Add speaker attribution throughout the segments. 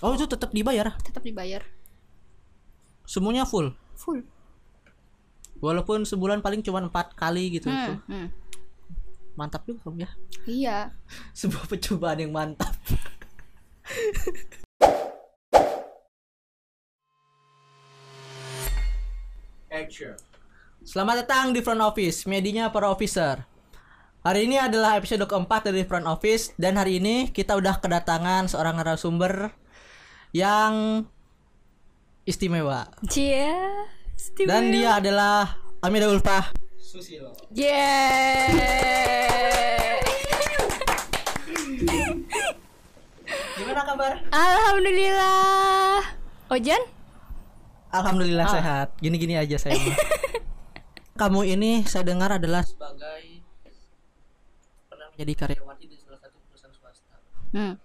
Speaker 1: Oh itu tetap dibayar.
Speaker 2: tetap dibayar
Speaker 1: Semuanya full.
Speaker 2: full
Speaker 1: Walaupun sebulan paling cuma empat kali gitu.
Speaker 2: Hmm,
Speaker 1: tuh.
Speaker 2: hmm.
Speaker 1: Mantap juga kamu ya.
Speaker 2: iya
Speaker 1: Sebuah percobaan yang mantap. Action. Selamat datang di Front Office, medianya para officer. Hari ini adalah episode keempat dari Front Office dan hari ini kita udah kedatangan seorang narasumber yang istimewa.
Speaker 2: Cia
Speaker 1: Dan dia adalah Amida Ulfa Susilo.
Speaker 2: Yeah.
Speaker 1: Gimana kabar?
Speaker 2: Alhamdulillah. Ojan?
Speaker 1: Alhamdulillah sehat. Gini-gini aja saya. Kamu ini saya dengar adalah sebagai pernah menjadi karyawati di salah satu perusahaan swasta.
Speaker 2: Hmm.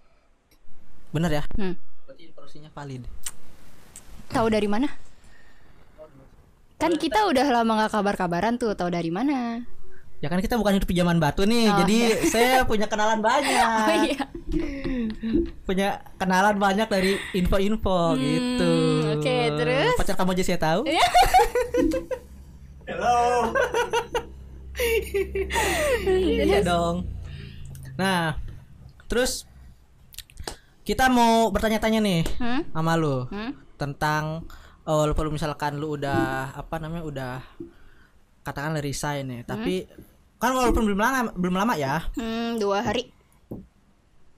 Speaker 1: Bener ya?
Speaker 2: hmm.
Speaker 1: Berarti informasinya valid.
Speaker 2: Tahu dari mana? Kan kita udah lama nggak kabar-kabaran tuh. Tahu dari mana?
Speaker 1: Ya kan kita bukan hidup di zaman batu nih,
Speaker 2: Oh,
Speaker 1: jadi saya punya kenalan banyak.
Speaker 2: Oh iya.
Speaker 1: Punya kenalan banyak dari info-info gitu.
Speaker 2: Hmm, oke, terus?
Speaker 1: Pacar kamu aja saya tahu. Hello. iya dong. Nah, terus kita mau bertanya-tanya nih
Speaker 2: Hmm?
Speaker 1: sama lu
Speaker 2: Hmm?
Speaker 1: tentang oh, walaupun misalkan lu udah apa namanya udah katakanlah resign ya, tapi kan walaupun belum lama belum lama ya.
Speaker 2: Hmm, dua hari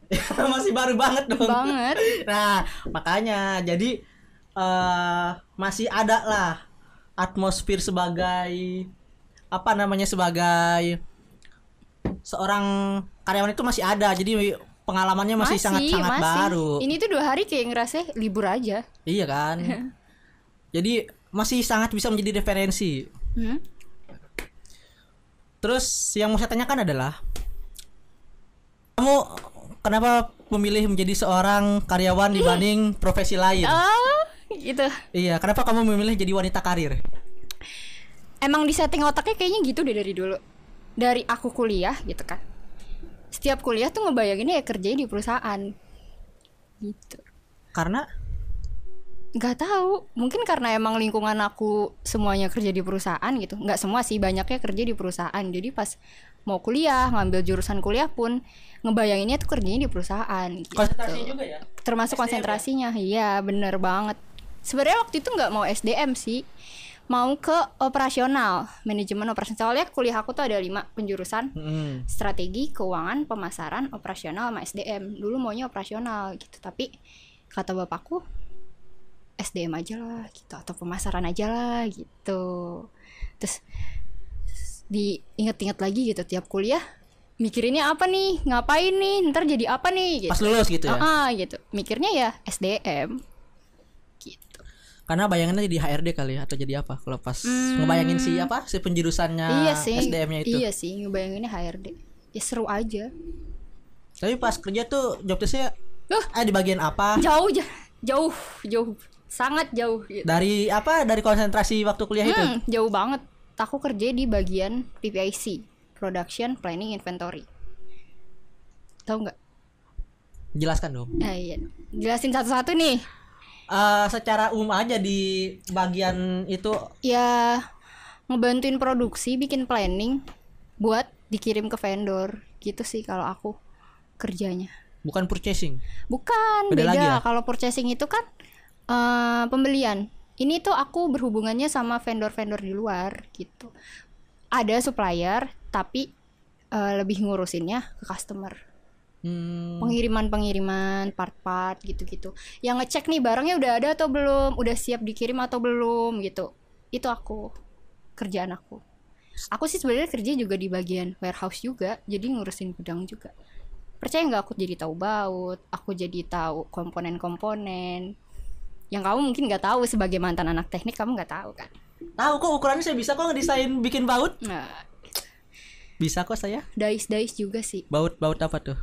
Speaker 1: Masih baru banget dong.
Speaker 2: banget.
Speaker 1: Nah, makanya jadi eh masih ada lah atmosfer sebagai apa namanya sebagai seorang karyawan itu masih ada. Jadi pengalamannya masih sangat-sangat
Speaker 2: masih.
Speaker 1: baru.
Speaker 2: Ini tuh dua hari kayak ngerasa libur aja.
Speaker 1: Iya kan? jadi masih sangat bisa menjadi referensi.
Speaker 2: Hmm?
Speaker 1: Terus yang mau saya tanyakan adalah kamu kenapa memilih menjadi seorang karyawan dibanding profesi lain?
Speaker 2: Oh, gitu.
Speaker 1: Iya, kenapa kamu memilih jadi wanita karir?
Speaker 2: Emang di setting otaknya kayaknya gitu deh dari dulu. Dari aku kuliah gitu kan. Setiap kuliah tuh ngebayanginnya ya kerjanya di perusahaan. Gitu.
Speaker 1: Karena
Speaker 2: Gak tahu, mungkin karena emang lingkungan aku semuanya kerja di perusahaan gitu. Nggak semua sih, banyaknya kerja di perusahaan. Jadi pas mau kuliah, ngambil jurusan kuliah pun ngebayanginnya tuh kerjanya di perusahaan gitu.
Speaker 1: konsentrasi juga ya.
Speaker 2: termasuk konsentrasinya iya bener banget sebenarnya waktu itu nggak mau SDM sih mau ke operasional manajemen operasional. Soalnya kuliah aku tuh ada lima penjurusan.
Speaker 1: Hmm.
Speaker 2: strategi keuangan pemasaran operasional sama SDM dulu maunya operasional gitu. Tapi kata bapakku SDM aja lah gitu atau pemasaran aja lah gitu. Terus diinget-inget lagi gitu tiap kuliah mikirinnya apa nih? Ngapain nih? Ntar jadi apa nih? Gitu.
Speaker 1: Pas lulus gitu ya.
Speaker 2: Ah, ah, gitu. Mikirnya ya SDM.
Speaker 1: Karena bayangannya jadi HRD kali ya atau jadi apa? Kalau pas ngebayangin si apa? Si penjurusannya
Speaker 2: iya sih.
Speaker 1: SDM-nya itu.
Speaker 2: Iya sih, ngebayanginnya HRD. Ya seru aja.
Speaker 1: Tapi pas kerja tuh job desk-nya
Speaker 2: Loh.
Speaker 1: eh di bagian apa?
Speaker 2: Jauh ja- jauh, jauh. Sangat jauh gitu.
Speaker 1: Dari apa? Dari konsentrasi waktu kuliah itu.
Speaker 2: Hmm, jauh banget. Aku kerja di bagian PPIC, Production Planning Inventory. Tahu nggak?
Speaker 1: Jelaskan dong.
Speaker 2: Nah, iya. Jelasin satu-satu nih.
Speaker 1: Eh, secara umum aja di bagian itu
Speaker 2: Ya ngebantuin produksi, bikin planning buat dikirim ke vendor. Gitu sih kalau aku kerjanya.
Speaker 1: bukan purchasing.
Speaker 2: Bukan,
Speaker 1: Beda
Speaker 2: beda.
Speaker 1: lagi ya?
Speaker 2: Kalau purchasing itu kan eh, pembelian. Ini tuh aku berhubungannya sama vendor-vendor di luar gitu. Ada supplier, tapi eh, lebih ngurusinnya ke customer.
Speaker 1: Hmm,
Speaker 2: Pengiriman-pengiriman, part-part gitu-gitu. Yang ngecek nih barangnya udah ada atau belum, udah siap dikirim atau belum gitu. Itu aku kerjaan aku. Aku sih sebenarnya kerja juga di bagian warehouse juga, jadi ngurusin gudang juga. Percaya nggak aku jadi tahu baut, aku jadi tahu komponen-komponen. Yang kamu mungkin nggak tahu sebagai mantan anak teknik kamu nggak tahu kan?
Speaker 1: tahu kok ukurannya saya bisa kok ngedesain bikin baut.
Speaker 2: Nah,
Speaker 1: Bisa kok saya.
Speaker 2: dais-dais juga sih.
Speaker 1: Baut-baut apa tuh?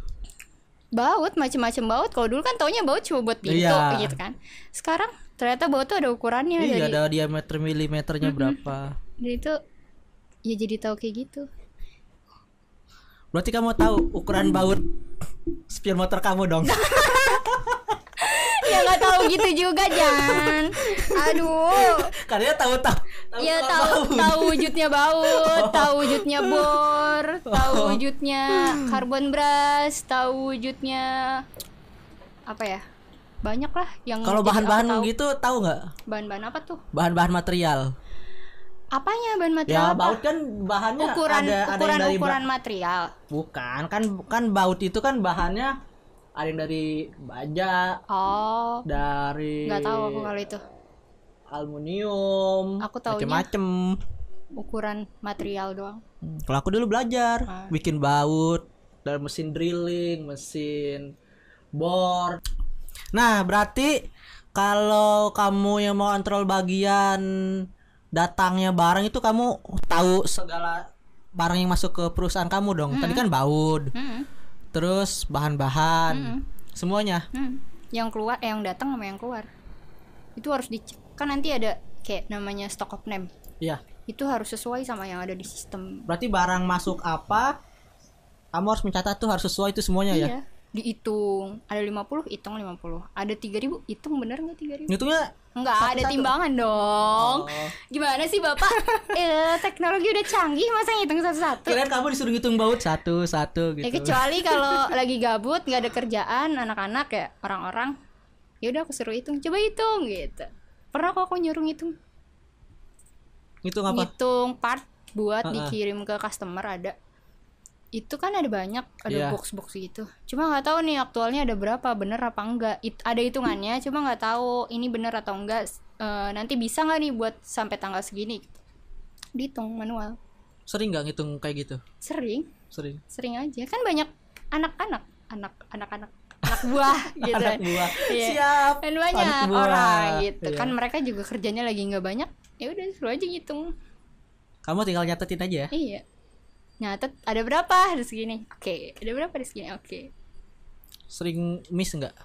Speaker 2: Baut macem-macem baut kalau dulu kan taunya baut cuma buat pintu
Speaker 1: Iya.
Speaker 2: gitu kan sekarang ternyata baut tuh ada ukurannya
Speaker 1: Iya,
Speaker 2: dari
Speaker 1: ada diameter milimeternya berapa.
Speaker 2: dari itu ya jadi tahu kayak gitu
Speaker 1: Berarti kamu tahu ukuran baut spion motor kamu dong.
Speaker 2: ya nggak tahu gitu juga Jan aduh
Speaker 1: Karena tahu tahu.
Speaker 2: Ya tahu tahu wujudnya baut tahu wujudnya bor tahu wujudnya karbon beras tahu wujudnya apa ya? Banyak lah yang
Speaker 1: Kalau bahan-bahan gitu tahu nggak?
Speaker 2: bahan-bahan apa tuh?
Speaker 1: Bahan-bahan material.
Speaker 2: apanya bahan
Speaker 1: Ya
Speaker 2: material apa?
Speaker 1: baut kan bahannya
Speaker 2: ukuran
Speaker 1: ada ada
Speaker 2: ukuran
Speaker 1: dari
Speaker 2: ukuran material.
Speaker 1: Bukan kan kan baut itu kan bahannya ada yang dari baja,
Speaker 2: oh.
Speaker 1: dari
Speaker 2: nggak tahu aku kalau itu
Speaker 1: aluminium,
Speaker 2: Aku taunya-
Speaker 1: macem-macem.
Speaker 2: ukuran material doang
Speaker 1: Hmm, Kalau aku dulu belajar
Speaker 2: Ah.
Speaker 1: bikin baut dari mesin drilling, mesin bor. Nah, berarti kalau kamu yang mau kontrol bagian datangnya barang itu kamu tahu segala barang yang masuk ke perusahaan kamu dong. Tadi kan baut,
Speaker 2: Hmm,
Speaker 1: terus bahan-bahan, semuanya.
Speaker 2: hmm. yang keluar eh, yang datang sama yang keluar itu harus dicek kan nanti ada kayak namanya stock of name.
Speaker 1: Iya.
Speaker 2: itu harus sesuai sama yang ada di sistem.
Speaker 1: Berarti barang masuk apa? Kamu harus mencatat tuh harus sesuai itu semuanya ya.
Speaker 2: iya. Dihitung. Ada 50 hitung 50 ada 3000 hitung bener nggak 3000
Speaker 1: Ngitungnya
Speaker 2: Enggak ada timbangan dong.
Speaker 1: Oh.
Speaker 2: gimana sih bapak? Eh, teknologi udah canggih masa ngitung satu-satu?
Speaker 1: Kirain kamu disuruh ngitung baut satu satu gitu.
Speaker 2: Ya kecuali kalau lagi gabut nggak ada kerjaan anak-anak ya orang-orang ya udah aku suruh hitung. Coba hitung gitu pernah kok aku nyuruh ngitung?
Speaker 1: Ngitung apa?
Speaker 2: ngitung part buat
Speaker 1: Ha-ha.
Speaker 2: dikirim ke customer ada. Itu kan ada banyak ada
Speaker 1: Iya.
Speaker 2: box-box gitu. Cuma nggak tahu nih aktualnya ada berapa bener apa enggak. It- ada hitungannya cuma nggak tahu ini bener atau enggak. Eh, nanti bisa nggak nih buat sampai tanggal segini dihitung manual.
Speaker 1: Sering nggak ngitung kayak gitu?
Speaker 2: sering.
Speaker 1: Sering.
Speaker 2: sering aja. Kan banyak anak-anak. Anak anak-anak anak buah gitu.
Speaker 1: Anak buah.
Speaker 2: Iya.
Speaker 1: Siap. anak
Speaker 2: banyak
Speaker 1: buah.
Speaker 2: orang gitu.
Speaker 1: Iya.
Speaker 2: kan mereka juga kerjanya lagi nggak banyak ya udah suruh aja ngitung
Speaker 1: Kamu tinggal nyatetin aja. Ya.
Speaker 2: iya. Nyatet ada berapa? Ada segini. Oke. Ada berapa? Ada segini. Oke.
Speaker 1: Sering miss nggak?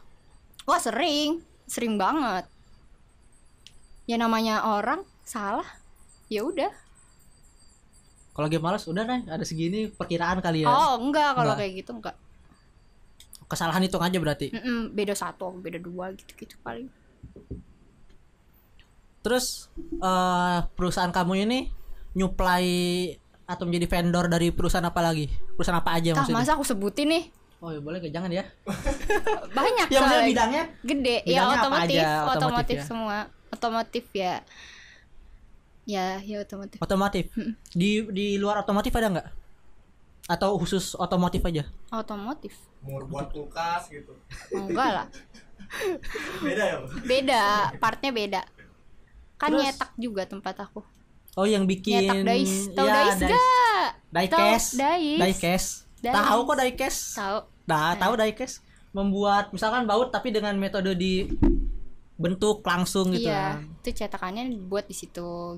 Speaker 2: wah sering. Sering banget. Ya namanya orang salah. Ya udah.
Speaker 1: Kalau lagi malas udah nih ada segini perkiraan kali ya.
Speaker 2: oh enggak. Kalau kayak gitu enggak
Speaker 1: Kesalahan hitung aja berarti.
Speaker 2: Mm-mm, beda satu beda dua gitu gitu paling
Speaker 1: Terus eh perusahaan kamu ini nyuplai atau menjadi vendor dari perusahaan apa lagi? Perusahaan apa aja
Speaker 2: ah
Speaker 1: maksudnya?
Speaker 2: masa aku sebutin nih
Speaker 1: Oh ya boleh jangan ya.
Speaker 2: banyak
Speaker 1: Ya maksudnya bidangnya
Speaker 2: gede ya
Speaker 1: Bidangnya apa
Speaker 2: otomotif
Speaker 1: aja?
Speaker 2: otomotif,
Speaker 1: Otomotif ya?
Speaker 2: semua otomotif ya ya ya otomotif
Speaker 1: otomotif. Di di luar otomotif ada nggak? Atau khusus otomotif aja?
Speaker 2: otomotif
Speaker 3: Mur buat kulkas gitu.
Speaker 2: Oh, enggak lah
Speaker 3: Beda ya?
Speaker 2: beda partnya beda kan
Speaker 1: Terus?
Speaker 2: nyetak juga tempat aku
Speaker 1: Oh yang bikin
Speaker 2: nyetak dice tahu
Speaker 1: ya,
Speaker 2: dice
Speaker 1: dice-
Speaker 2: gak
Speaker 1: Diecast.
Speaker 2: Tahu.
Speaker 1: Diecast. Kok diecast.
Speaker 2: tahu
Speaker 1: Nah, tahu diecast. Membuat misalkan baut tapi dengan metode di bentuk langsung gitu.
Speaker 2: iya itu cetakannya buat di situ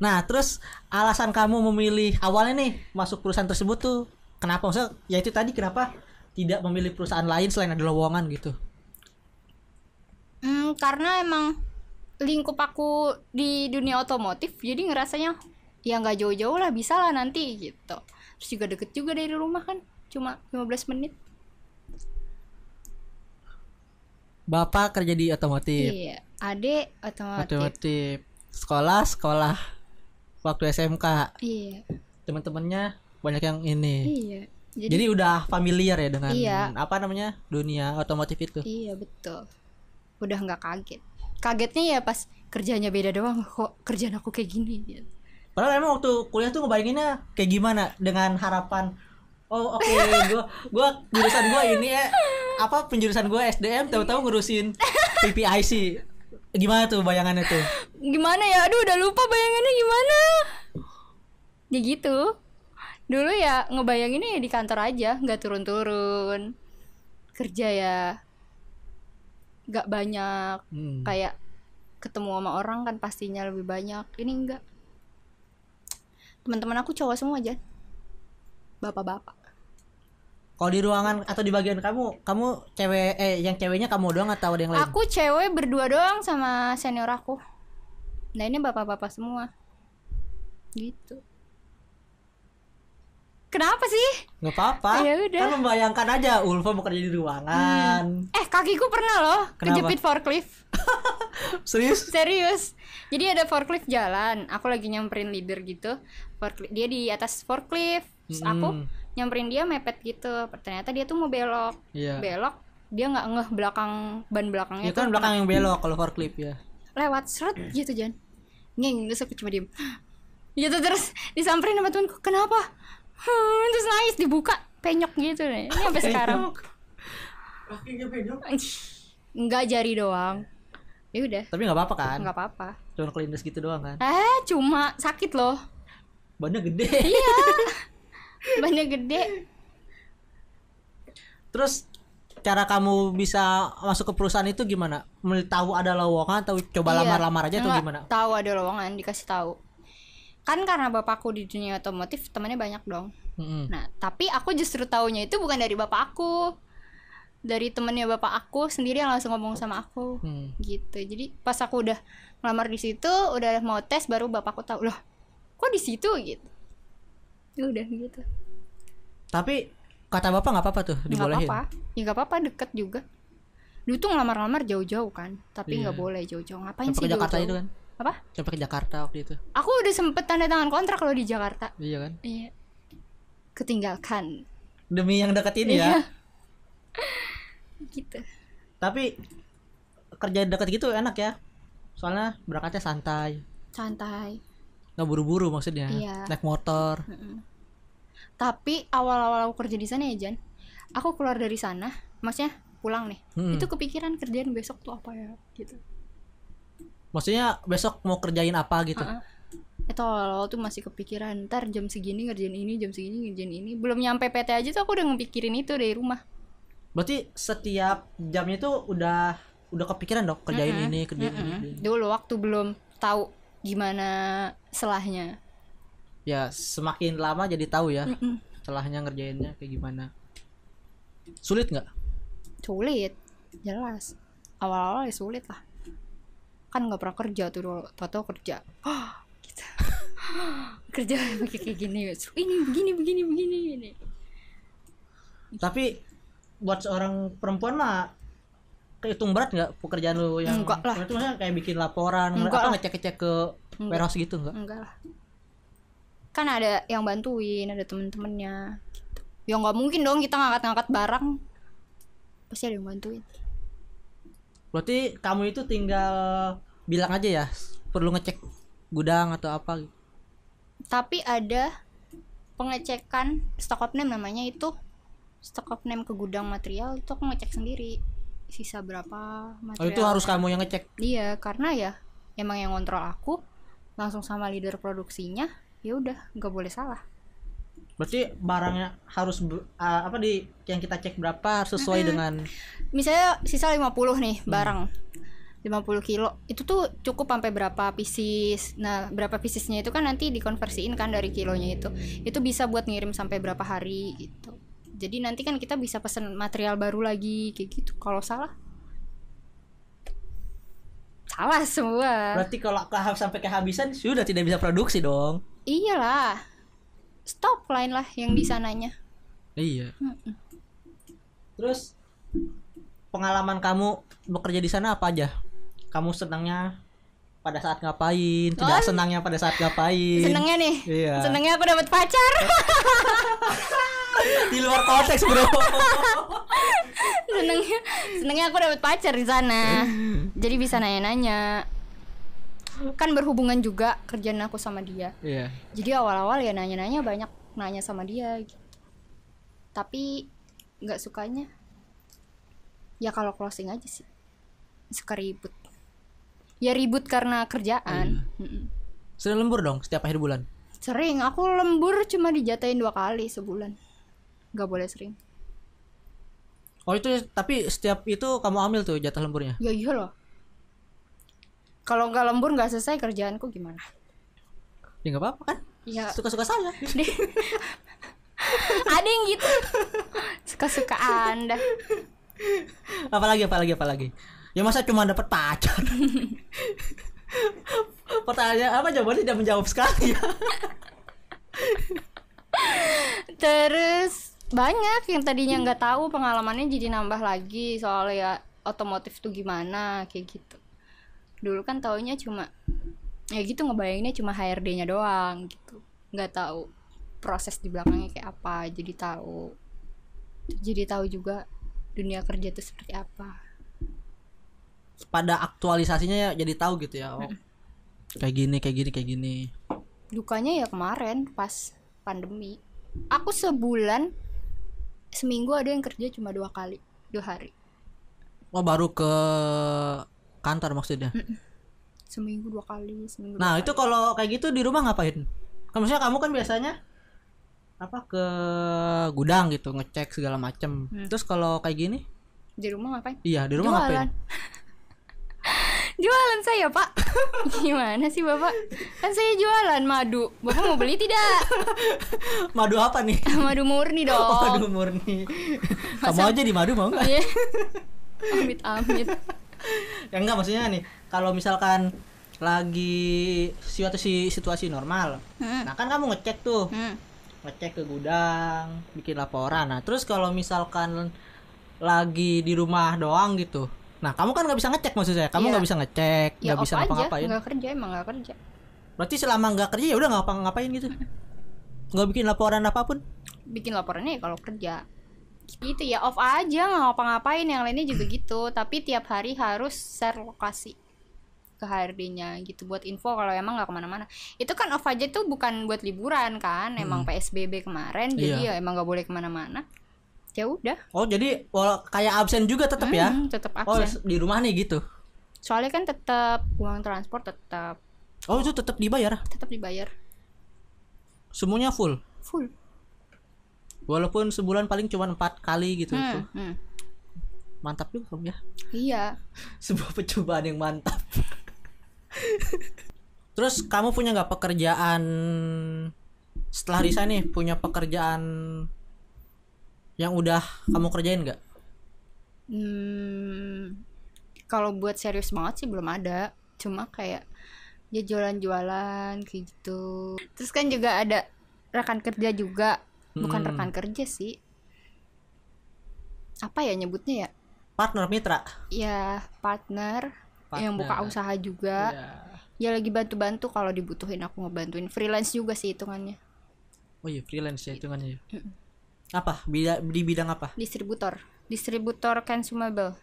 Speaker 1: Nah, terus alasan kamu memilih awalnya nih masuk perusahaan tersebut tuh kenapa? Maksudnya ya itu tadi kenapa tidak memilih perusahaan lain selain ada lowongan gitu.
Speaker 2: Hmm, karena emang lingkup aku di dunia otomotif jadi ngerasanya ya nggak jauh-jauh lah bisa lah nanti gitu terus juga deket juga dari rumah kan cuma 15 menit
Speaker 1: Bapak kerja di otomotif.
Speaker 2: iya ade otomotif
Speaker 1: Otomotif. Sekolah, sekolah waktu SMK.
Speaker 2: iya
Speaker 1: Teman-temannya banyak yang ini.
Speaker 2: iya jadi,
Speaker 1: Jadi udah familiar ya dengan
Speaker 2: Iya.
Speaker 1: apa namanya? dunia otomotif itu.
Speaker 2: iya betul udah nggak kaget kagetnya ya pas kerjanya beda doang kok kerjaan aku kayak gini gitu.
Speaker 1: Padahal emang waktu kuliah tuh ngebayanginnya kayak gimana dengan harapan Oh oke gua gua jurusan gua ini ya apa penjurusan gua SDM tahu-tahu ngurusin PPIC. Gimana tuh bayangannya tuh?
Speaker 2: gimana ya? Aduh udah lupa bayangannya gimana? Ya gitu. Dulu ya ngebayanginnya ya di kantor aja nggak turun-turun. Kerja ya nggak banyak.
Speaker 1: Hmm.
Speaker 2: kayak ketemu sama orang kan pastinya lebih banyak. Ini enggak teman-teman aku cowok semua aja bapak-bapak
Speaker 1: Kalau di ruangan atau di bagian kamu, kamu cewek eh yang ceweknya kamu doang atau ada yang lain?
Speaker 2: aku cewek berdua doang sama senior aku. Nah ini bapak-bapak semua. Gitu. Kenapa sih?
Speaker 1: nggak apa-apa.
Speaker 2: Ya udah.
Speaker 1: kan membayangkan aja Ulfa bekerja di ruangan.
Speaker 2: Eh kakiku pernah loh
Speaker 1: Kenapa?
Speaker 2: kejepit forklift.
Speaker 1: Serius?
Speaker 2: Serius. Jadi ada forklift jalan. Aku lagi nyamperin leader gitu. Forklift, Dia di atas forklift. Terus aku
Speaker 1: Mm.
Speaker 2: Nyamperin dia mepet gitu. Ternyata dia tuh mau belok.
Speaker 1: Iya.
Speaker 2: Belok Dia nggak ngeh belakang Ban belakangnya
Speaker 1: ya kan belakang yang belok kalau forklift ya.
Speaker 2: Lewat seret gitu Jan. Ngeng terus aku cuma diem. Gitu terus disamperin sama temanku Kenapa? Hmm, terus nangis dibuka Penyok gitu deh. Ini sampai sekarang.
Speaker 3: Kakinya penyok.
Speaker 2: Enggak jari doang. Ya udah.
Speaker 1: Tapi nggak apa-apa kan?
Speaker 2: Nggak apa-apa.
Speaker 1: Cuma kelindes gitu doang kan?
Speaker 2: Eh cuma sakit loh.
Speaker 1: Bannya gede.
Speaker 2: Iya bannya gede.
Speaker 1: Terus cara kamu bisa masuk ke perusahaan itu gimana? Tahu ada lowongan atau coba
Speaker 2: Iya.
Speaker 1: lamar-lamar aja atau gimana?
Speaker 2: tahu ada lowongan dikasih tahu. Kan karena bapakku di dunia otomotif temannya banyak dong.
Speaker 1: Mm-mm.
Speaker 2: nah tapi aku justru taunya itu bukan dari bapak aku. Dari temennya bapak aku sendiri yang langsung ngomong sama aku.
Speaker 1: Hmm.
Speaker 2: gitu. Jadi pas aku udah ngelamar di situ udah mau tes baru bapakku tahu loh kok di situ? Gitu Ya udah gitu.
Speaker 1: Tapi kata bapak nggak apa-apa tuh
Speaker 2: nggak
Speaker 1: dibolehin?
Speaker 2: apa-apa. Ya nggak apa-apa deket juga. Dulu tuh ngelamar-lamar jauh-jauh kan tapi
Speaker 1: Iya.
Speaker 2: nggak boleh jauh-jauh. Ngapain
Speaker 1: sampai
Speaker 2: sih
Speaker 1: ke Jakarta
Speaker 2: jauh-jauh?
Speaker 1: itu kan?
Speaker 2: Apa?
Speaker 1: Sampai ke Jakarta waktu itu.
Speaker 2: Aku udah sempet tanda tangan kontrak kalau di Jakarta.
Speaker 1: Iya kan?
Speaker 2: Iya. Ketinggalkan.
Speaker 1: Demi yang deket ini
Speaker 2: Iya.
Speaker 1: ya
Speaker 2: gitu.
Speaker 1: Tapi kerja deket gitu enak ya? Soalnya berangkatnya santai.
Speaker 2: Santai
Speaker 1: nggak buru-buru maksudnya
Speaker 2: Iya.
Speaker 1: naik motor
Speaker 2: tapi awal-awal aku kerja di sana ya Jan aku keluar dari sana maksudnya pulang nih
Speaker 1: Hmm.
Speaker 2: itu kepikiran kerjaan besok tuh apa ya gitu
Speaker 1: maksudnya besok mau kerjain apa gitu
Speaker 2: Heeh. itu awal-awal tuh masih kepikiran ntar jam segini ngerjain ini jam segini ngerjain ini belum nyampe PT aja tuh aku udah ngepikirin itu dari rumah
Speaker 1: berarti setiap jamnya tuh udah udah kepikiran dong kerjain
Speaker 2: Mm-mm.
Speaker 1: ini kerjain
Speaker 2: Mm-mm.
Speaker 1: kerjain ini.
Speaker 2: dulu waktu belum tahu gimana selahnya?
Speaker 1: Ya semakin lama jadi tahu ya
Speaker 2: Mm-mm.
Speaker 1: setelahnya ngerjainnya kayak gimana. Sulit nggak?
Speaker 2: Sulit. Jelas. Awal-awal ya sulit lah. Kan nggak pernah kerja tuh dulu. Tau kerja. Gitu. kerja kayak gini. Ini begini begini begini ini
Speaker 1: tapi buat seorang perempuan mah kehitung berat nggak pekerjaan lu yang
Speaker 2: Enggak lah.
Speaker 1: itu maksudnya kayak bikin laporan
Speaker 2: Enggak
Speaker 1: apa
Speaker 2: lah.
Speaker 1: ngecek ngecek ke
Speaker 2: Enggak.
Speaker 1: warehouse gitu nggak
Speaker 2: enggak lah kan ada yang bantuin ada temen-temennya gitu. ya nggak mungkin dong kita ngangkat-ngangkat barang pasti ada yang bantuin
Speaker 1: berarti kamu itu tinggal bilang aja ya perlu ngecek gudang atau apa gitu.
Speaker 2: tapi ada pengecekan stock of name namanya itu stock of name ke gudang material itu aku ngecek sendiri sisa berapa
Speaker 1: oh
Speaker 2: material.
Speaker 1: itu harus kamu yang ngecek?
Speaker 2: Iya karena ya emang yang kontrol aku langsung sama leader produksinya ya udah nggak boleh salah.
Speaker 1: Berarti barangnya harus ah, apa di yang kita cek berapa harus sesuai dengan?
Speaker 2: Misalnya sisa 50 nih barang. 50 kilo. Itu tuh cukup sampai berapa pieces. Nah berapa piecesnya itu kan nanti dikonversiin kan dari kilonya itu. Itu bisa buat ngirim sampai berapa hari gitu jadi nanti kan kita bisa pesen material baru lagi kayak gitu. Kalau salah? Salah semua.
Speaker 1: Berarti kalau ke- sampai kehabisan sudah tidak bisa produksi dong.
Speaker 2: Iyalah. Stop line lah yang di sananya.
Speaker 1: Iya. Terus pengalaman kamu bekerja di sana apa aja? Kamu senangnya pada saat ngapain? Tidak senangnya pada saat ngapain?
Speaker 2: Senengnya nih.
Speaker 1: Iya.
Speaker 2: senengnya aku dapat pacar
Speaker 1: di luar konteks bro.
Speaker 2: Senengnya senengnya aku dapat pacar di sana. Jadi bisa nanya-nanya. Kan berhubungan juga kerjaan aku sama dia.
Speaker 1: Iya.
Speaker 2: Jadi awal-awal ya nanya-nanya banyak nanya sama dia gitu. tapi nggak sukanya. Ya kalau closing aja sih. Suka ribut. Ya ribut karena kerjaan. Mm-mm.
Speaker 1: sudah lembur dong setiap akhir bulan?
Speaker 2: Sering. Aku lembur cuma dijatain dua kali sebulan nggak boleh sering.
Speaker 1: Oh itu tapi setiap itu kamu ambil tuh jatah lemburnya?
Speaker 2: Ya iya loh. Kalau nggak lembur nggak selesai kerjaanku gimana?
Speaker 1: Ya nggak apa-apa kan?
Speaker 2: Ya.
Speaker 1: Suka-suka saya.
Speaker 2: Ada yang gitu? Suka-suka anda.
Speaker 1: Apalagi apalagi apalagi. Ya masa cuma dapat pacar? Pertanyaan apa jawabannya? Tidak menjawab sekali. Ya
Speaker 2: Terus banyak yang tadinya nggak tahu pengalamannya jadi nambah lagi soal ya otomotif tuh gimana kayak gitu. Dulu kan taunya cuma ya gitu ngebayanginnya cuma HRD-nya doang gitu. nggak tahu proses di belakangnya kayak apa. Jadi tahu. Jadi tahu juga dunia kerja itu seperti apa.
Speaker 1: pada aktualisasinya ya jadi tahu gitu ya oh, kayak gini kayak gini kayak gini
Speaker 2: Dukanya ya kemarin pas pandemi. Aku sebulan seminggu ada yang kerja cuma dua kali, dua hari.
Speaker 1: oh baru ke kantor maksudnya
Speaker 2: Seminggu dua kali, seminggu.
Speaker 1: nah
Speaker 2: dua
Speaker 1: itu kalau kayak gitu di rumah ngapain kan maksudnya kamu kan biasanya apa ke gudang gitu ngecek segala macem terus kalau kayak gini
Speaker 2: di rumah ngapain?
Speaker 1: iya di rumah
Speaker 2: Jualan.
Speaker 1: ngapain
Speaker 2: Jualan saya pak. Gimana sih bapak? Kan saya jualan madu. Bapak mau beli tidak?
Speaker 1: Madu apa nih?
Speaker 2: Madu murni dong.
Speaker 1: oh, madu murni. Kamu aja di madu mau nggak?
Speaker 2: Iya. Amit amit.
Speaker 1: Ya enggak maksudnya nih kalau misalkan lagi situasi situasi normal
Speaker 2: Hmm.
Speaker 1: nah kan kamu ngecek tuh.
Speaker 2: Hmm.
Speaker 1: ngecek ke gudang bikin laporan. Nah terus kalau misalkan lagi di rumah doang gitu nah kamu kan nggak bisa ngecek maksud saya. Kamu
Speaker 2: Iya.
Speaker 1: nggak bisa ngecek
Speaker 2: Ya
Speaker 1: nggak
Speaker 2: off
Speaker 1: bisa ngapa-ngapain.
Speaker 2: Nggak kerja emang nggak kerja.
Speaker 1: Berarti selama nggak kerja ya udah nggak ngapa-ngapain gitu? Nggak bikin laporan apa pun?
Speaker 2: Bikin laporannya ya kalau kerja. Gitu ya off aja nggak ngapa-ngapain. Yang lainnya juga gitu. Tapi tiap hari harus share lokasi ke HRD-nya gitu buat info kalau emang nggak ke mana-mana. Itu kan off aja tuh bukan buat liburan kan. Emang PSBB kemarin jadi
Speaker 1: Iya.
Speaker 2: ya emang nggak boleh ke mana-mana ya udah.
Speaker 1: Oh jadi wala- kayak absen juga tetap ya?
Speaker 2: Hmm, tetap
Speaker 1: oh
Speaker 2: absen.
Speaker 1: di rumah nih gitu?
Speaker 2: Soalnya kan tetap uang transport tetap
Speaker 1: oh itu tetap dibayar?
Speaker 2: Tetap dibayar.
Speaker 1: Semuanya full?
Speaker 2: Full.
Speaker 1: Walaupun sebulan paling cuma empat kali gitu.
Speaker 2: Hmm, hmm.
Speaker 1: mantap juga kamu ya?
Speaker 2: Iya.
Speaker 1: Sebuah percobaan yang mantap. Terus kamu punya nggak pekerjaan setelah Risa nih? Punya pekerjaan yang udah kamu kerjain nggak
Speaker 2: Hmm, kalau buat serius banget sih belum ada. Cuma kayak ya jualan-jualan kayak gitu. Terus kan juga ada rekan kerja juga, bukan
Speaker 1: Hmm.
Speaker 2: rekan kerja sih. Apa ya nyebutnya ya?
Speaker 1: partner mitra
Speaker 2: Ya partner, yang buka
Speaker 1: Partner.
Speaker 2: usaha juga.
Speaker 1: Iya.
Speaker 2: Ya lagi bantu-bantu kalau dibutuhin aku ngebantuin. Freelance juga sih hitungannya.
Speaker 1: oh iya freelance ya hitungannya ya. Apa Bida, di bidang apa
Speaker 2: Distributor, distributor consumable,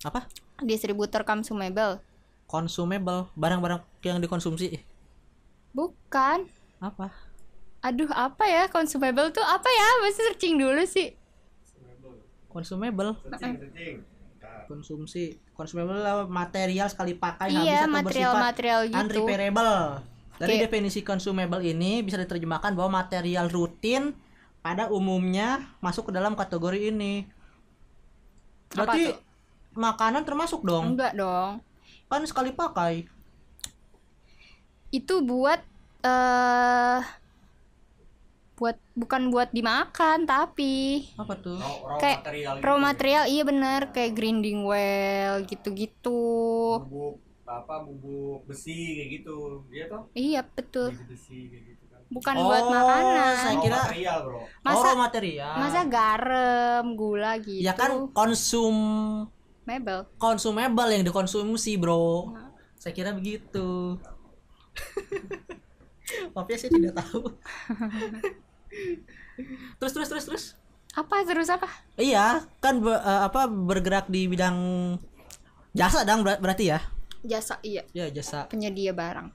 Speaker 1: apa
Speaker 2: distributor consumable.
Speaker 1: consumable barang-barang yang dikonsumsi
Speaker 2: Bukan.
Speaker 1: apa
Speaker 2: Aduh, apa ya consumable tuh apa ya? Mesti searching dulu sih.
Speaker 1: consumable
Speaker 3: Searching, searching.
Speaker 1: konsumsi consumable adalah material sekali pakai habis
Speaker 2: iya,
Speaker 1: atau bersifat
Speaker 2: material-material gitu.
Speaker 1: unrepairable. Dari
Speaker 2: Kayak-
Speaker 1: definisi consumable ini bisa diterjemahkan bahwa material rutin pada umumnya masuk ke dalam kategori ini. Berarti makanan termasuk dong.
Speaker 2: Enggak dong.
Speaker 1: Kan sekali pakai.
Speaker 2: Itu buat eh buat bukan buat dimakan tapi
Speaker 1: Apa tuh?
Speaker 3: Raw, raw
Speaker 2: kayak
Speaker 3: material gitu
Speaker 2: raw
Speaker 3: ya.
Speaker 2: material iya bener kayak grinding well gitu-gitu.
Speaker 3: bubuk apa bubuk besi kayak gitu dia toh
Speaker 2: Iya betul.
Speaker 3: besi besi kayak gitu
Speaker 2: Bukan
Speaker 1: Oh,
Speaker 2: buat makanan.
Speaker 1: saya kira-
Speaker 3: material bro
Speaker 2: Masa
Speaker 1: oh, material.
Speaker 2: masa garam, gula gitu.
Speaker 1: ya kan konsum
Speaker 2: mebel.
Speaker 1: consumable yang dikonsumsi, Bro.
Speaker 2: Nah.
Speaker 1: Saya kira begitu. Maaf ya saya tidak tahu. terus terus terus terus.
Speaker 2: Apa terus apa?
Speaker 1: Iya, kan be- eh, apa bergerak di bidang jasa dong ber- berarti ya?
Speaker 2: Jasa iya,
Speaker 1: Ya, jasa.
Speaker 2: penyedia barang.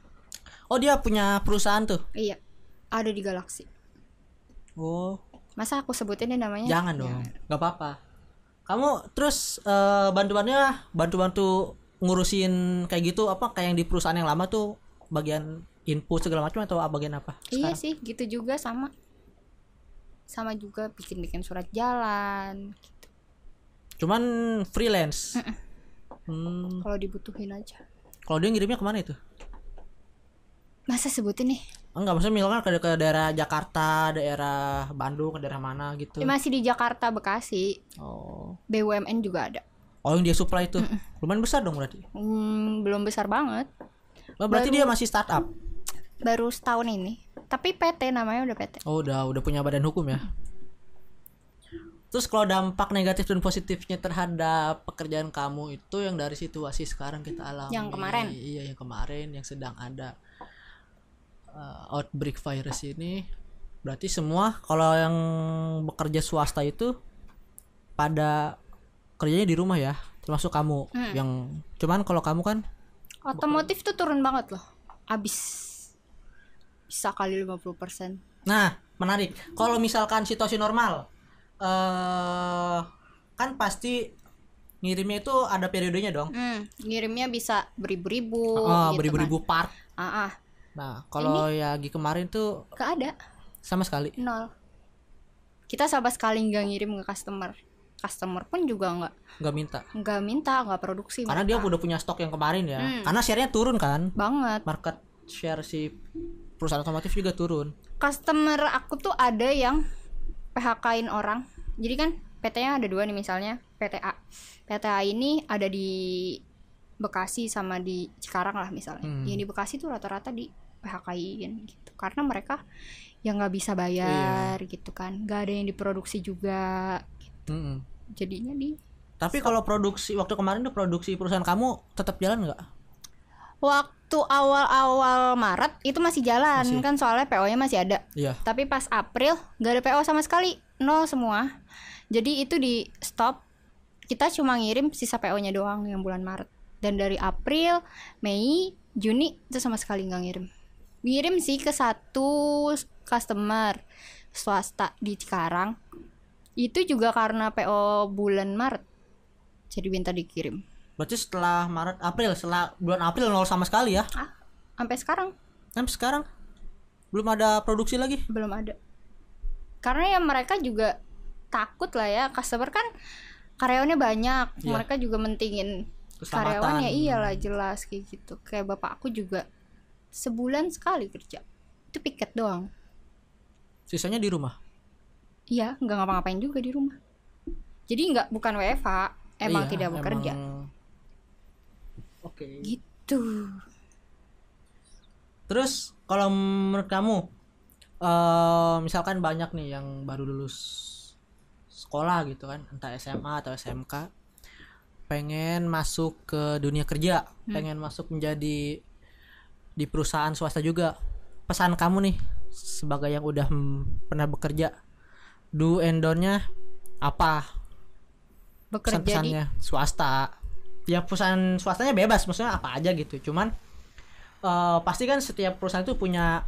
Speaker 1: Oh, dia punya perusahaan tuh.
Speaker 2: Iya. Ada di Galaxy.
Speaker 1: Oh,
Speaker 2: Masa aku sebutin deh namanya?
Speaker 1: jangan dong. nggak apa-apa. Kamu terus eh, bantu-bantunya bantu-bantu ngurusin kayak gitu apa kayak yang di perusahaan yang lama tuh bagian input segala macam atau bagian apa?
Speaker 2: Iya
Speaker 1: sekarang?
Speaker 2: sih, gitu juga sama. Sama juga bikin-bikin surat jalan. Gitu.
Speaker 1: Cuman freelance. Hmm,
Speaker 2: Kalau dibutuhin aja.
Speaker 1: kalau dia ngirimnya ke mana itu?
Speaker 2: Masa sebutin nih?
Speaker 1: Enggak, maksudnya misalkan ke, ke daerah Jakarta, daerah Bandung, ke daerah mana gitu.
Speaker 2: Ya, masih di Jakarta, Bekasi.
Speaker 1: Oh.
Speaker 2: BUMN juga ada.
Speaker 1: Oh, yang dia supply itu. Lumayan besar dong berarti.
Speaker 2: Hmm, belum besar banget.
Speaker 1: Oh, berarti dia masih startup.
Speaker 2: Baru setahun ini. tapi PT namanya udah PT
Speaker 1: Oh udah udah punya badan hukum ya. Terus kalau dampak negatif dan positifnya terhadap pekerjaan kamu itu yang dari situasi sekarang kita alami.
Speaker 2: Yang kemarin?
Speaker 1: Iya yang kemarin yang sedang ada uh, outbreak virus ini. Berarti semua kalau yang bekerja swasta itu pada kerjanya di rumah ya, termasuk kamu
Speaker 2: Hmm.
Speaker 1: yang cuman kalau kamu kan
Speaker 2: otomotif tuh turun banget loh abis bisa kali 50%
Speaker 1: Nah, menarik. Kalau misalkan situasi normal, eh kan pasti ngirimnya itu ada periodenya dong.
Speaker 2: hmm, ngirimnya bisa beribu-ribu
Speaker 1: Oh,
Speaker 2: gitu
Speaker 1: beribu-ribu part.
Speaker 2: kan. ah, ah,
Speaker 1: Nah, kalau ya Gi kemarin tuh
Speaker 2: gak ada
Speaker 1: sama sekali.
Speaker 2: nol kita sama sekali nggak ngirim ke customer customer pun juga nggak
Speaker 1: nggak minta.
Speaker 2: nggak minta nggak produksi
Speaker 1: Karena dia
Speaker 2: mereka.
Speaker 1: udah punya stok yang kemarin ya.
Speaker 2: Hmm.
Speaker 1: Karena share-nya turun kan.
Speaker 2: banget
Speaker 1: Market share si perusahaan otomotif juga turun.
Speaker 2: customer aku tuh ada yang PHK-in orang jadi kan PT-nya ada dua nih misalnya PTA PTA ini ada di Bekasi sama di Cikarang lah misalnya
Speaker 1: Hmm.
Speaker 2: yang di Bekasi tuh rata-rata di PHK-in gitu karena mereka yang nggak bisa bayar
Speaker 1: Iya.
Speaker 2: gitu kan nggak ada yang diproduksi juga
Speaker 1: Mm-mm.
Speaker 2: jadinya di
Speaker 1: Tapi kalau produksi waktu kemarin tuh produksi perusahaan kamu tetap jalan nggak?
Speaker 2: waktu awal-awal Maret itu masih jalan
Speaker 1: Masih.
Speaker 2: kan soalnya PO-nya masih ada
Speaker 1: Iya.
Speaker 2: tapi pas April nggak ada PO sama sekali nol semua jadi itu di stop kita cuma ngirim sisa PO-nya doang yang bulan Maret dan dari April Mei Juni itu sama sekali nggak ngirim ngirim sih ke satu customer swasta di Cikarang. Itu juga karena PO bulan Maret. Jadi minta dikirim.
Speaker 1: Berarti setelah Maret, April, setelah bulan April nol sama sekali ya.
Speaker 2: ah sampai sekarang.
Speaker 1: Sampai sekarang? Belum ada produksi lagi.
Speaker 2: belum ada. Karena ya mereka juga takut lah ya customer kan karyawannya banyak.
Speaker 1: Iya.
Speaker 2: mereka juga mentingin karyawannya. Iyalah jelas kayak gitu. Kayak bapak aku juga sebulan sekali kerja. Itu piket doang.
Speaker 1: Sisanya di rumah.
Speaker 2: iya nggak ngapa-ngapain juga di rumah. Jadi nggak bukan WFH emang
Speaker 1: Iya,
Speaker 2: tidak bekerja.
Speaker 1: Emang- Oke.
Speaker 2: gitu.
Speaker 1: Terus kalau menurut kamu eh misalkan banyak nih yang baru lulus sekolah gitu kan, entah SMA atau SMK pengen masuk ke dunia kerja, pengen masuk menjadi di perusahaan swasta juga. Pesan kamu nih sebagai yang udah pernah bekerja, do and don't-nya apa?
Speaker 2: bekerja di
Speaker 1: pesan-pesannya swasta. Ya perusahaan swastanya bebas maksudnya apa aja gitu. Cuman eh, pasti kan setiap perusahaan itu punya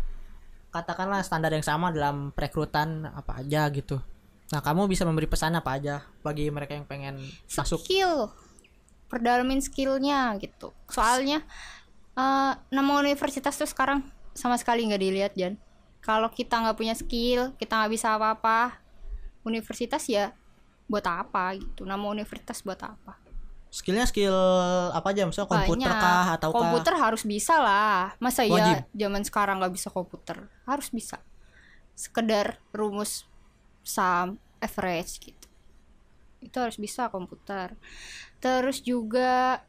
Speaker 1: katakanlah standar yang sama dalam perekrutan apa aja gitu. Nah kamu bisa memberi pesan apa aja bagi mereka yang pengen masuk?
Speaker 2: Skill. Perdalamin skillnya gitu. Soalnya eh, nama universitas tuh sekarang sama sekali nggak dilihat Jan. Kalau kita nggak punya skill kita nggak bisa apa-apa. Universitas ya buat apa gitu? Nama universitas buat apa?
Speaker 1: Skillnya skill apa aja? Misalnya komputer
Speaker 2: Banyak.
Speaker 1: kah atau
Speaker 2: komputer harus bisa lah. Masa
Speaker 1: Wajib.
Speaker 2: ya zaman sekarang nggak bisa komputer? Harus bisa. Sekedar rumus sum average gitu. Itu harus bisa komputer. Terus juga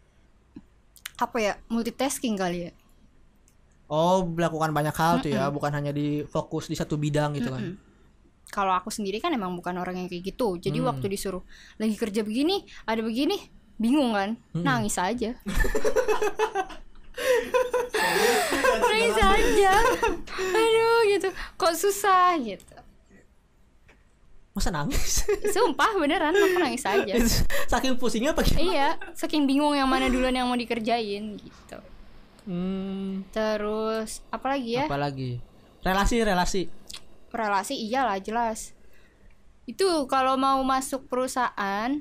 Speaker 2: apa ya multitasking kali ya?
Speaker 1: Oh melakukan banyak hal tuh ya bukan hanya di fokus di satu bidang gitu kan?
Speaker 2: Mm-mm. kalau aku sendiri kan emang bukan orang yang kayak gitu. Jadi
Speaker 1: Hmm.
Speaker 2: waktu disuruh lagi kerja begini ada begini bingung kan? Nangis aja. Nangis aja. Aduh gitu. Kok susah gitu
Speaker 1: masa nangis?
Speaker 2: Sumpah beneran aku nangis aja.
Speaker 1: Saking pusingnya apa gimana?
Speaker 2: iya saking bingung yang mana duluan yang mau dikerjain gitu.
Speaker 1: Hmm,
Speaker 2: terus apalagi ya?
Speaker 1: Apalagi relasi relasi.
Speaker 2: Relasi iyalah jelas. Itu kalau mau masuk perusahaan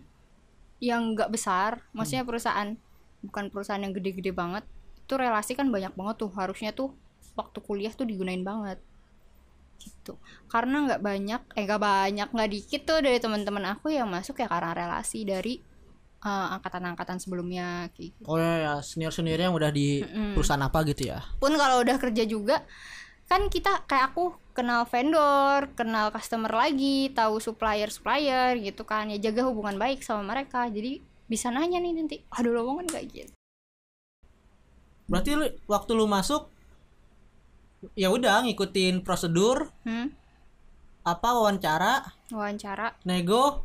Speaker 2: yang nggak besar maksudnya perusahaan bukan perusahaan yang gede-gede banget itu relasi kan banyak banget tuh harusnya tuh waktu kuliah tuh digunain banget gitu. Karena nggak banyak eh nggak banyak nggak dikit tuh dari teman-teman aku yang masuk ya karena relasi dari eh, angkatan-angkatan sebelumnya kayak gitu.
Speaker 1: Oh ya, senior senior yang udah di perusahaan apa gitu ya?
Speaker 2: pun kalau udah kerja juga kan kita kayak aku kenal vendor, kenal customer lagi, tahu supplier supplier gitu kan ya jaga hubungan baik sama mereka. Jadi bisa nanya nih nanti aduh lowongan gak gitu.
Speaker 1: Berarti lu, waktu lu masuk ya udah ngikutin prosedur
Speaker 2: Hmm?
Speaker 1: apa wawancara
Speaker 2: Wawancara.
Speaker 1: nego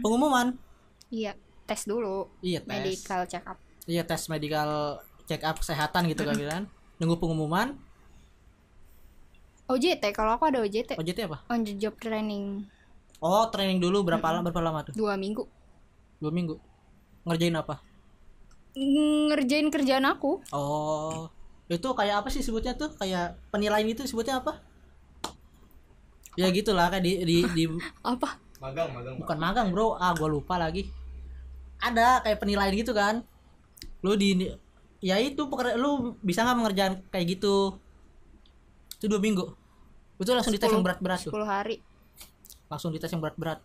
Speaker 1: pengumuman
Speaker 2: Iya, tes dulu.
Speaker 1: iya tes
Speaker 2: Medical check up.
Speaker 1: iya tes medical check up kesehatan gitu kan kan nunggu pengumuman
Speaker 2: OJT, kalau aku ada OJT.
Speaker 1: OJT apa
Speaker 2: On the job training.
Speaker 1: oh training dulu berapa lama berapa lama tuh
Speaker 2: Dua minggu.
Speaker 1: dua minggu ngerjain apa
Speaker 2: Ngerjain kerjaan aku.
Speaker 1: oh itu kayak apa sih sebutnya tuh kayak penilaian itu sebutnya apa ya gitulah kayak di di, di
Speaker 2: Apa?
Speaker 3: Magang, magang.
Speaker 1: Bukan magang bro ah gua lupa lagi ada kayak penilaian gitu kan lu di ya itu pekerja lu bisa nggak mengerjakan kayak gitu itu dua minggu itu langsung dites yang berat-berat tuh
Speaker 2: 10 hari.
Speaker 1: langsung dites yang berat-berat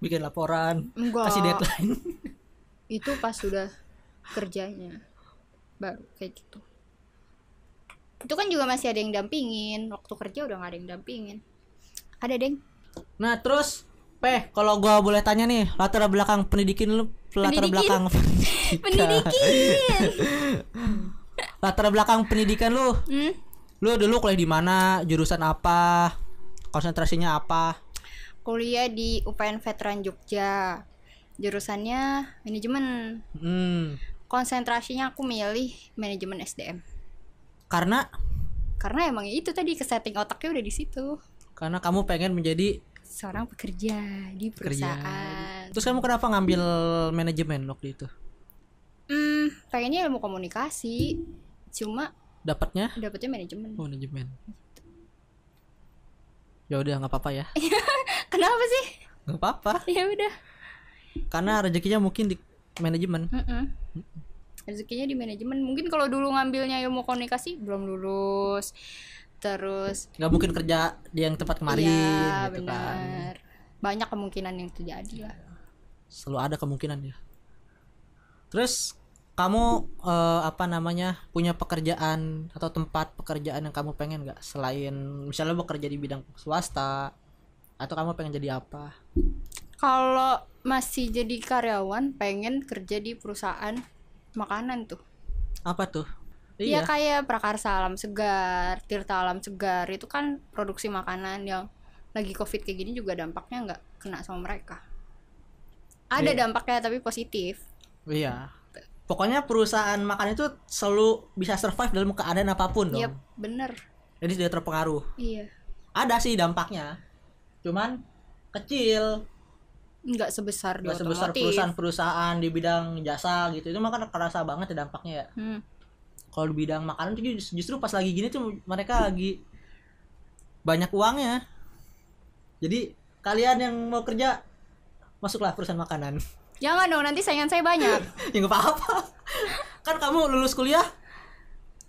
Speaker 1: bikin laporan
Speaker 2: Enggak.
Speaker 1: kasih deadline
Speaker 2: Itu pas sudah kerjanya. Baru kayak gitu. Itu kan juga masih ada yang dampingin. Waktu kerja udah gak ada yang dampingin. Ada, Deng.
Speaker 1: nah terus Peh, kalau gua boleh tanya nih, latar belakang pendidikan lu, latar
Speaker 2: Pendidikin?
Speaker 1: belakang
Speaker 2: Pendidikin.
Speaker 1: latar belakang pendidikan lu,
Speaker 2: hmm?
Speaker 1: lu dulu kuliah di mana, jurusan apa, konsentrasinya apa?
Speaker 2: Kuliah di UPN Veteran Jogja. Jurusannya manajemen.
Speaker 1: Hmm,
Speaker 2: Konsentrasinya aku milih manajemen SDM.
Speaker 1: Karena
Speaker 2: Karena emang itu tadi kesetting otaknya udah di situ.
Speaker 1: karena kamu pengen menjadi
Speaker 2: Seorang pekerja di
Speaker 1: Pekerja.
Speaker 2: perusahaan.
Speaker 1: Terus kamu kenapa ngambil manajemen waktu itu?
Speaker 2: Hmm, pengennya ilmu komunikasi. Cuma
Speaker 1: Dapatnya
Speaker 2: dapetnya manajemen.
Speaker 1: oh, manajemen. Ya udah nggak apa-apa ya.
Speaker 2: Kenapa sih?
Speaker 1: Nggak apa-apa.
Speaker 2: Ya udah.
Speaker 1: Karena rezekinya mungkin di manajemen.
Speaker 2: Mm-mm. Rezekinya di manajemen. Mungkin kalau dulu ngambilnya ilmu komunikasi belum lulus. Terus
Speaker 1: Nggak mungkin kerja di yang tempat kemarin
Speaker 2: Iya,
Speaker 1: gitu kan.
Speaker 2: benar. Banyak kemungkinan yang terjadi lah.
Speaker 1: Selalu ada kemungkinan ya. Terus kamu eh, apa namanya punya pekerjaan atau tempat pekerjaan yang kamu pengen nggak selain misalnya bekerja di bidang swasta atau kamu pengen jadi apa?
Speaker 2: Kalau masih jadi karyawan, pengen kerja di perusahaan makanan tuh.
Speaker 1: Apa tuh?
Speaker 2: Ya
Speaker 1: Iya.
Speaker 2: kayak Prakarsa Alam Segar, Tirta Alam Segar itu kan produksi makanan yang lagi covid kayak gini juga dampaknya nggak kena sama mereka. Ada
Speaker 1: Iya.
Speaker 2: dampaknya tapi positif.
Speaker 1: Iya. Pokoknya perusahaan makan itu selalu bisa survive dalam keadaan apa pun dong.
Speaker 2: Yep, bener.
Speaker 1: Jadi tidak terpengaruh.
Speaker 2: Iya.
Speaker 1: Ada sih dampaknya. Cuman kecil.
Speaker 2: Nggak sebesar di
Speaker 1: Gak sebesar perusahaan-perusahaan di bidang jasa gitu. Itu mah kan kerasa banget ya dampaknya ya.
Speaker 2: Hmm.
Speaker 1: Kalau di bidang makanan tuh just- justru pas lagi gini tuh mereka lagi banyak uangnya. Jadi kalian yang mau kerja masuklah perusahaan makanan.
Speaker 2: Jangan dong, nanti saingan saya banyak.
Speaker 1: ya nggak apa-apa kan kamu lulus kuliah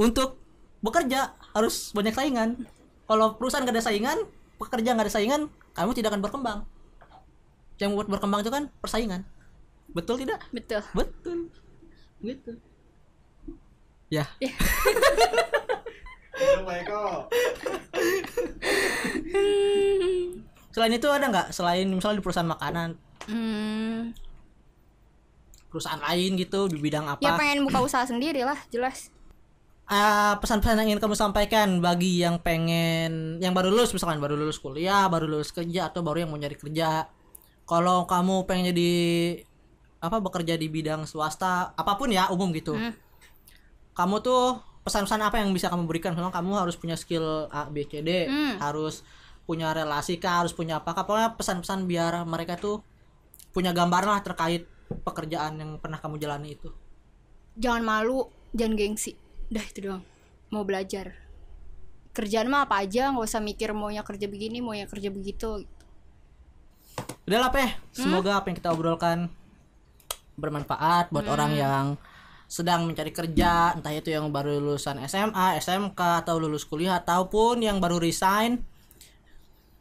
Speaker 1: untuk bekerja harus banyak saingan kalau perusahaan gak ada saingan pekerja nggak ada saingan kamu tidak akan berkembang yang buat berkembang itu kan persaingan. Betul tidak?
Speaker 2: Betul.
Speaker 1: betul. Gitu. Ya.
Speaker 3: Eko.
Speaker 1: selain itu ada nggak? Selain misalnya di perusahaan makanan.
Speaker 2: Hmm.
Speaker 1: perusahaan lain gitu di bidang apa?
Speaker 2: Ya pengen buka usaha sendiri lah, jelas.
Speaker 1: Ah, pesan-pesan yang ingin kamu sampaikan bagi yang pengen yang baru lulus misalkan baru lulus kuliah baru lulus kerja atau baru yang mau nyari kerja kalau kamu pengen jadi apa bekerja di bidang swasta apa pun ya umum gitu
Speaker 2: Hmm.
Speaker 1: kamu tuh pesan-pesan apa yang bisa kamu berikan memang kamu harus punya skill A B C D
Speaker 2: Hmm.
Speaker 1: harus punya relasi kah harus punya apa kah pokoknya pesan-pesan biar mereka tuh punya gambaran lah terkait pekerjaan yang pernah kamu jalani itu
Speaker 2: Jangan malu, jangan gengsi. Udah itu doang. Mau belajar. Kerjaan mah apa aja, nggak usah mikir maunya kerja begini, maunya kerja begitu.
Speaker 1: Udah lah Peh, semoga apa yang kita obrolkan bermanfaat buat orang yang sedang mencari kerja, entah itu yang baru lulusan SMA, SMK atau lulus kuliah ataupun yang baru resign.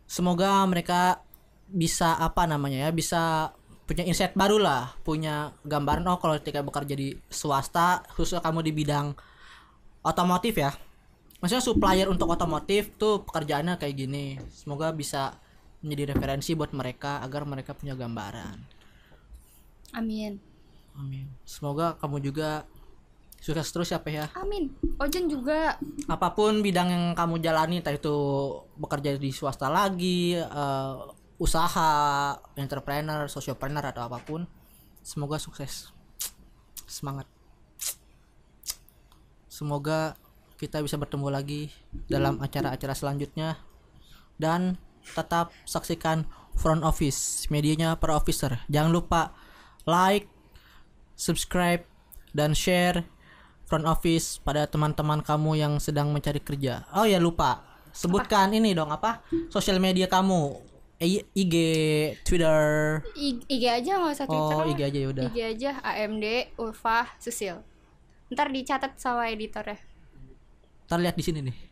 Speaker 1: Semoga mereka bisa apa namanya ya, bisa punya insight baru lah, punya gambaran oh kalau ketika bekerja di swasta, khususnya kamu di bidang otomotif ya. Maksudnya supplier untuk otomotif tuh pekerjaannya kayak gini. Semoga bisa menjadi referensi buat mereka agar mereka punya gambaran.
Speaker 2: Amin.
Speaker 1: Amin. Semoga kamu juga Sukses terus ya Peh ya.
Speaker 2: Amin. Ojan juga.
Speaker 1: Apa pun bidang yang kamu jalani, entah itu bekerja di swasta lagi, eh, usaha, entrepreneur, sociopreneur atau apa pun, semoga sukses. Semangat. Semoga kita bisa bertemu lagi dalam acara-acara selanjutnya dan tetap saksikan Front Office, medianya para officer. Jangan lupa like, subscribe, dan share Front Office pada teman-teman kamu yang sedang mencari kerja. Oh ya lupa, sebutkan ini dong apa? Sosial media kamu. IG, Twitter.
Speaker 2: I- IG aja nggak usah Twitter.
Speaker 1: Oh. IG aja ya udah.
Speaker 2: IG aja AMD Ulfa Susil. Ntar dicatat sama editornya.
Speaker 1: Ntar lihat di sini nih.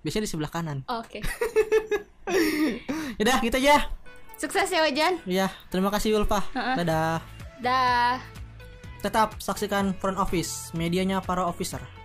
Speaker 1: Biasanya di sebelah kanan.
Speaker 2: Oke.
Speaker 1: Udah, gitu aja.
Speaker 2: Sukses ya Ojan.
Speaker 1: Ya, terima kasih Ulfa. Dadah.
Speaker 2: Dah.
Speaker 1: Tetap saksikan Front Office, medianya para officer.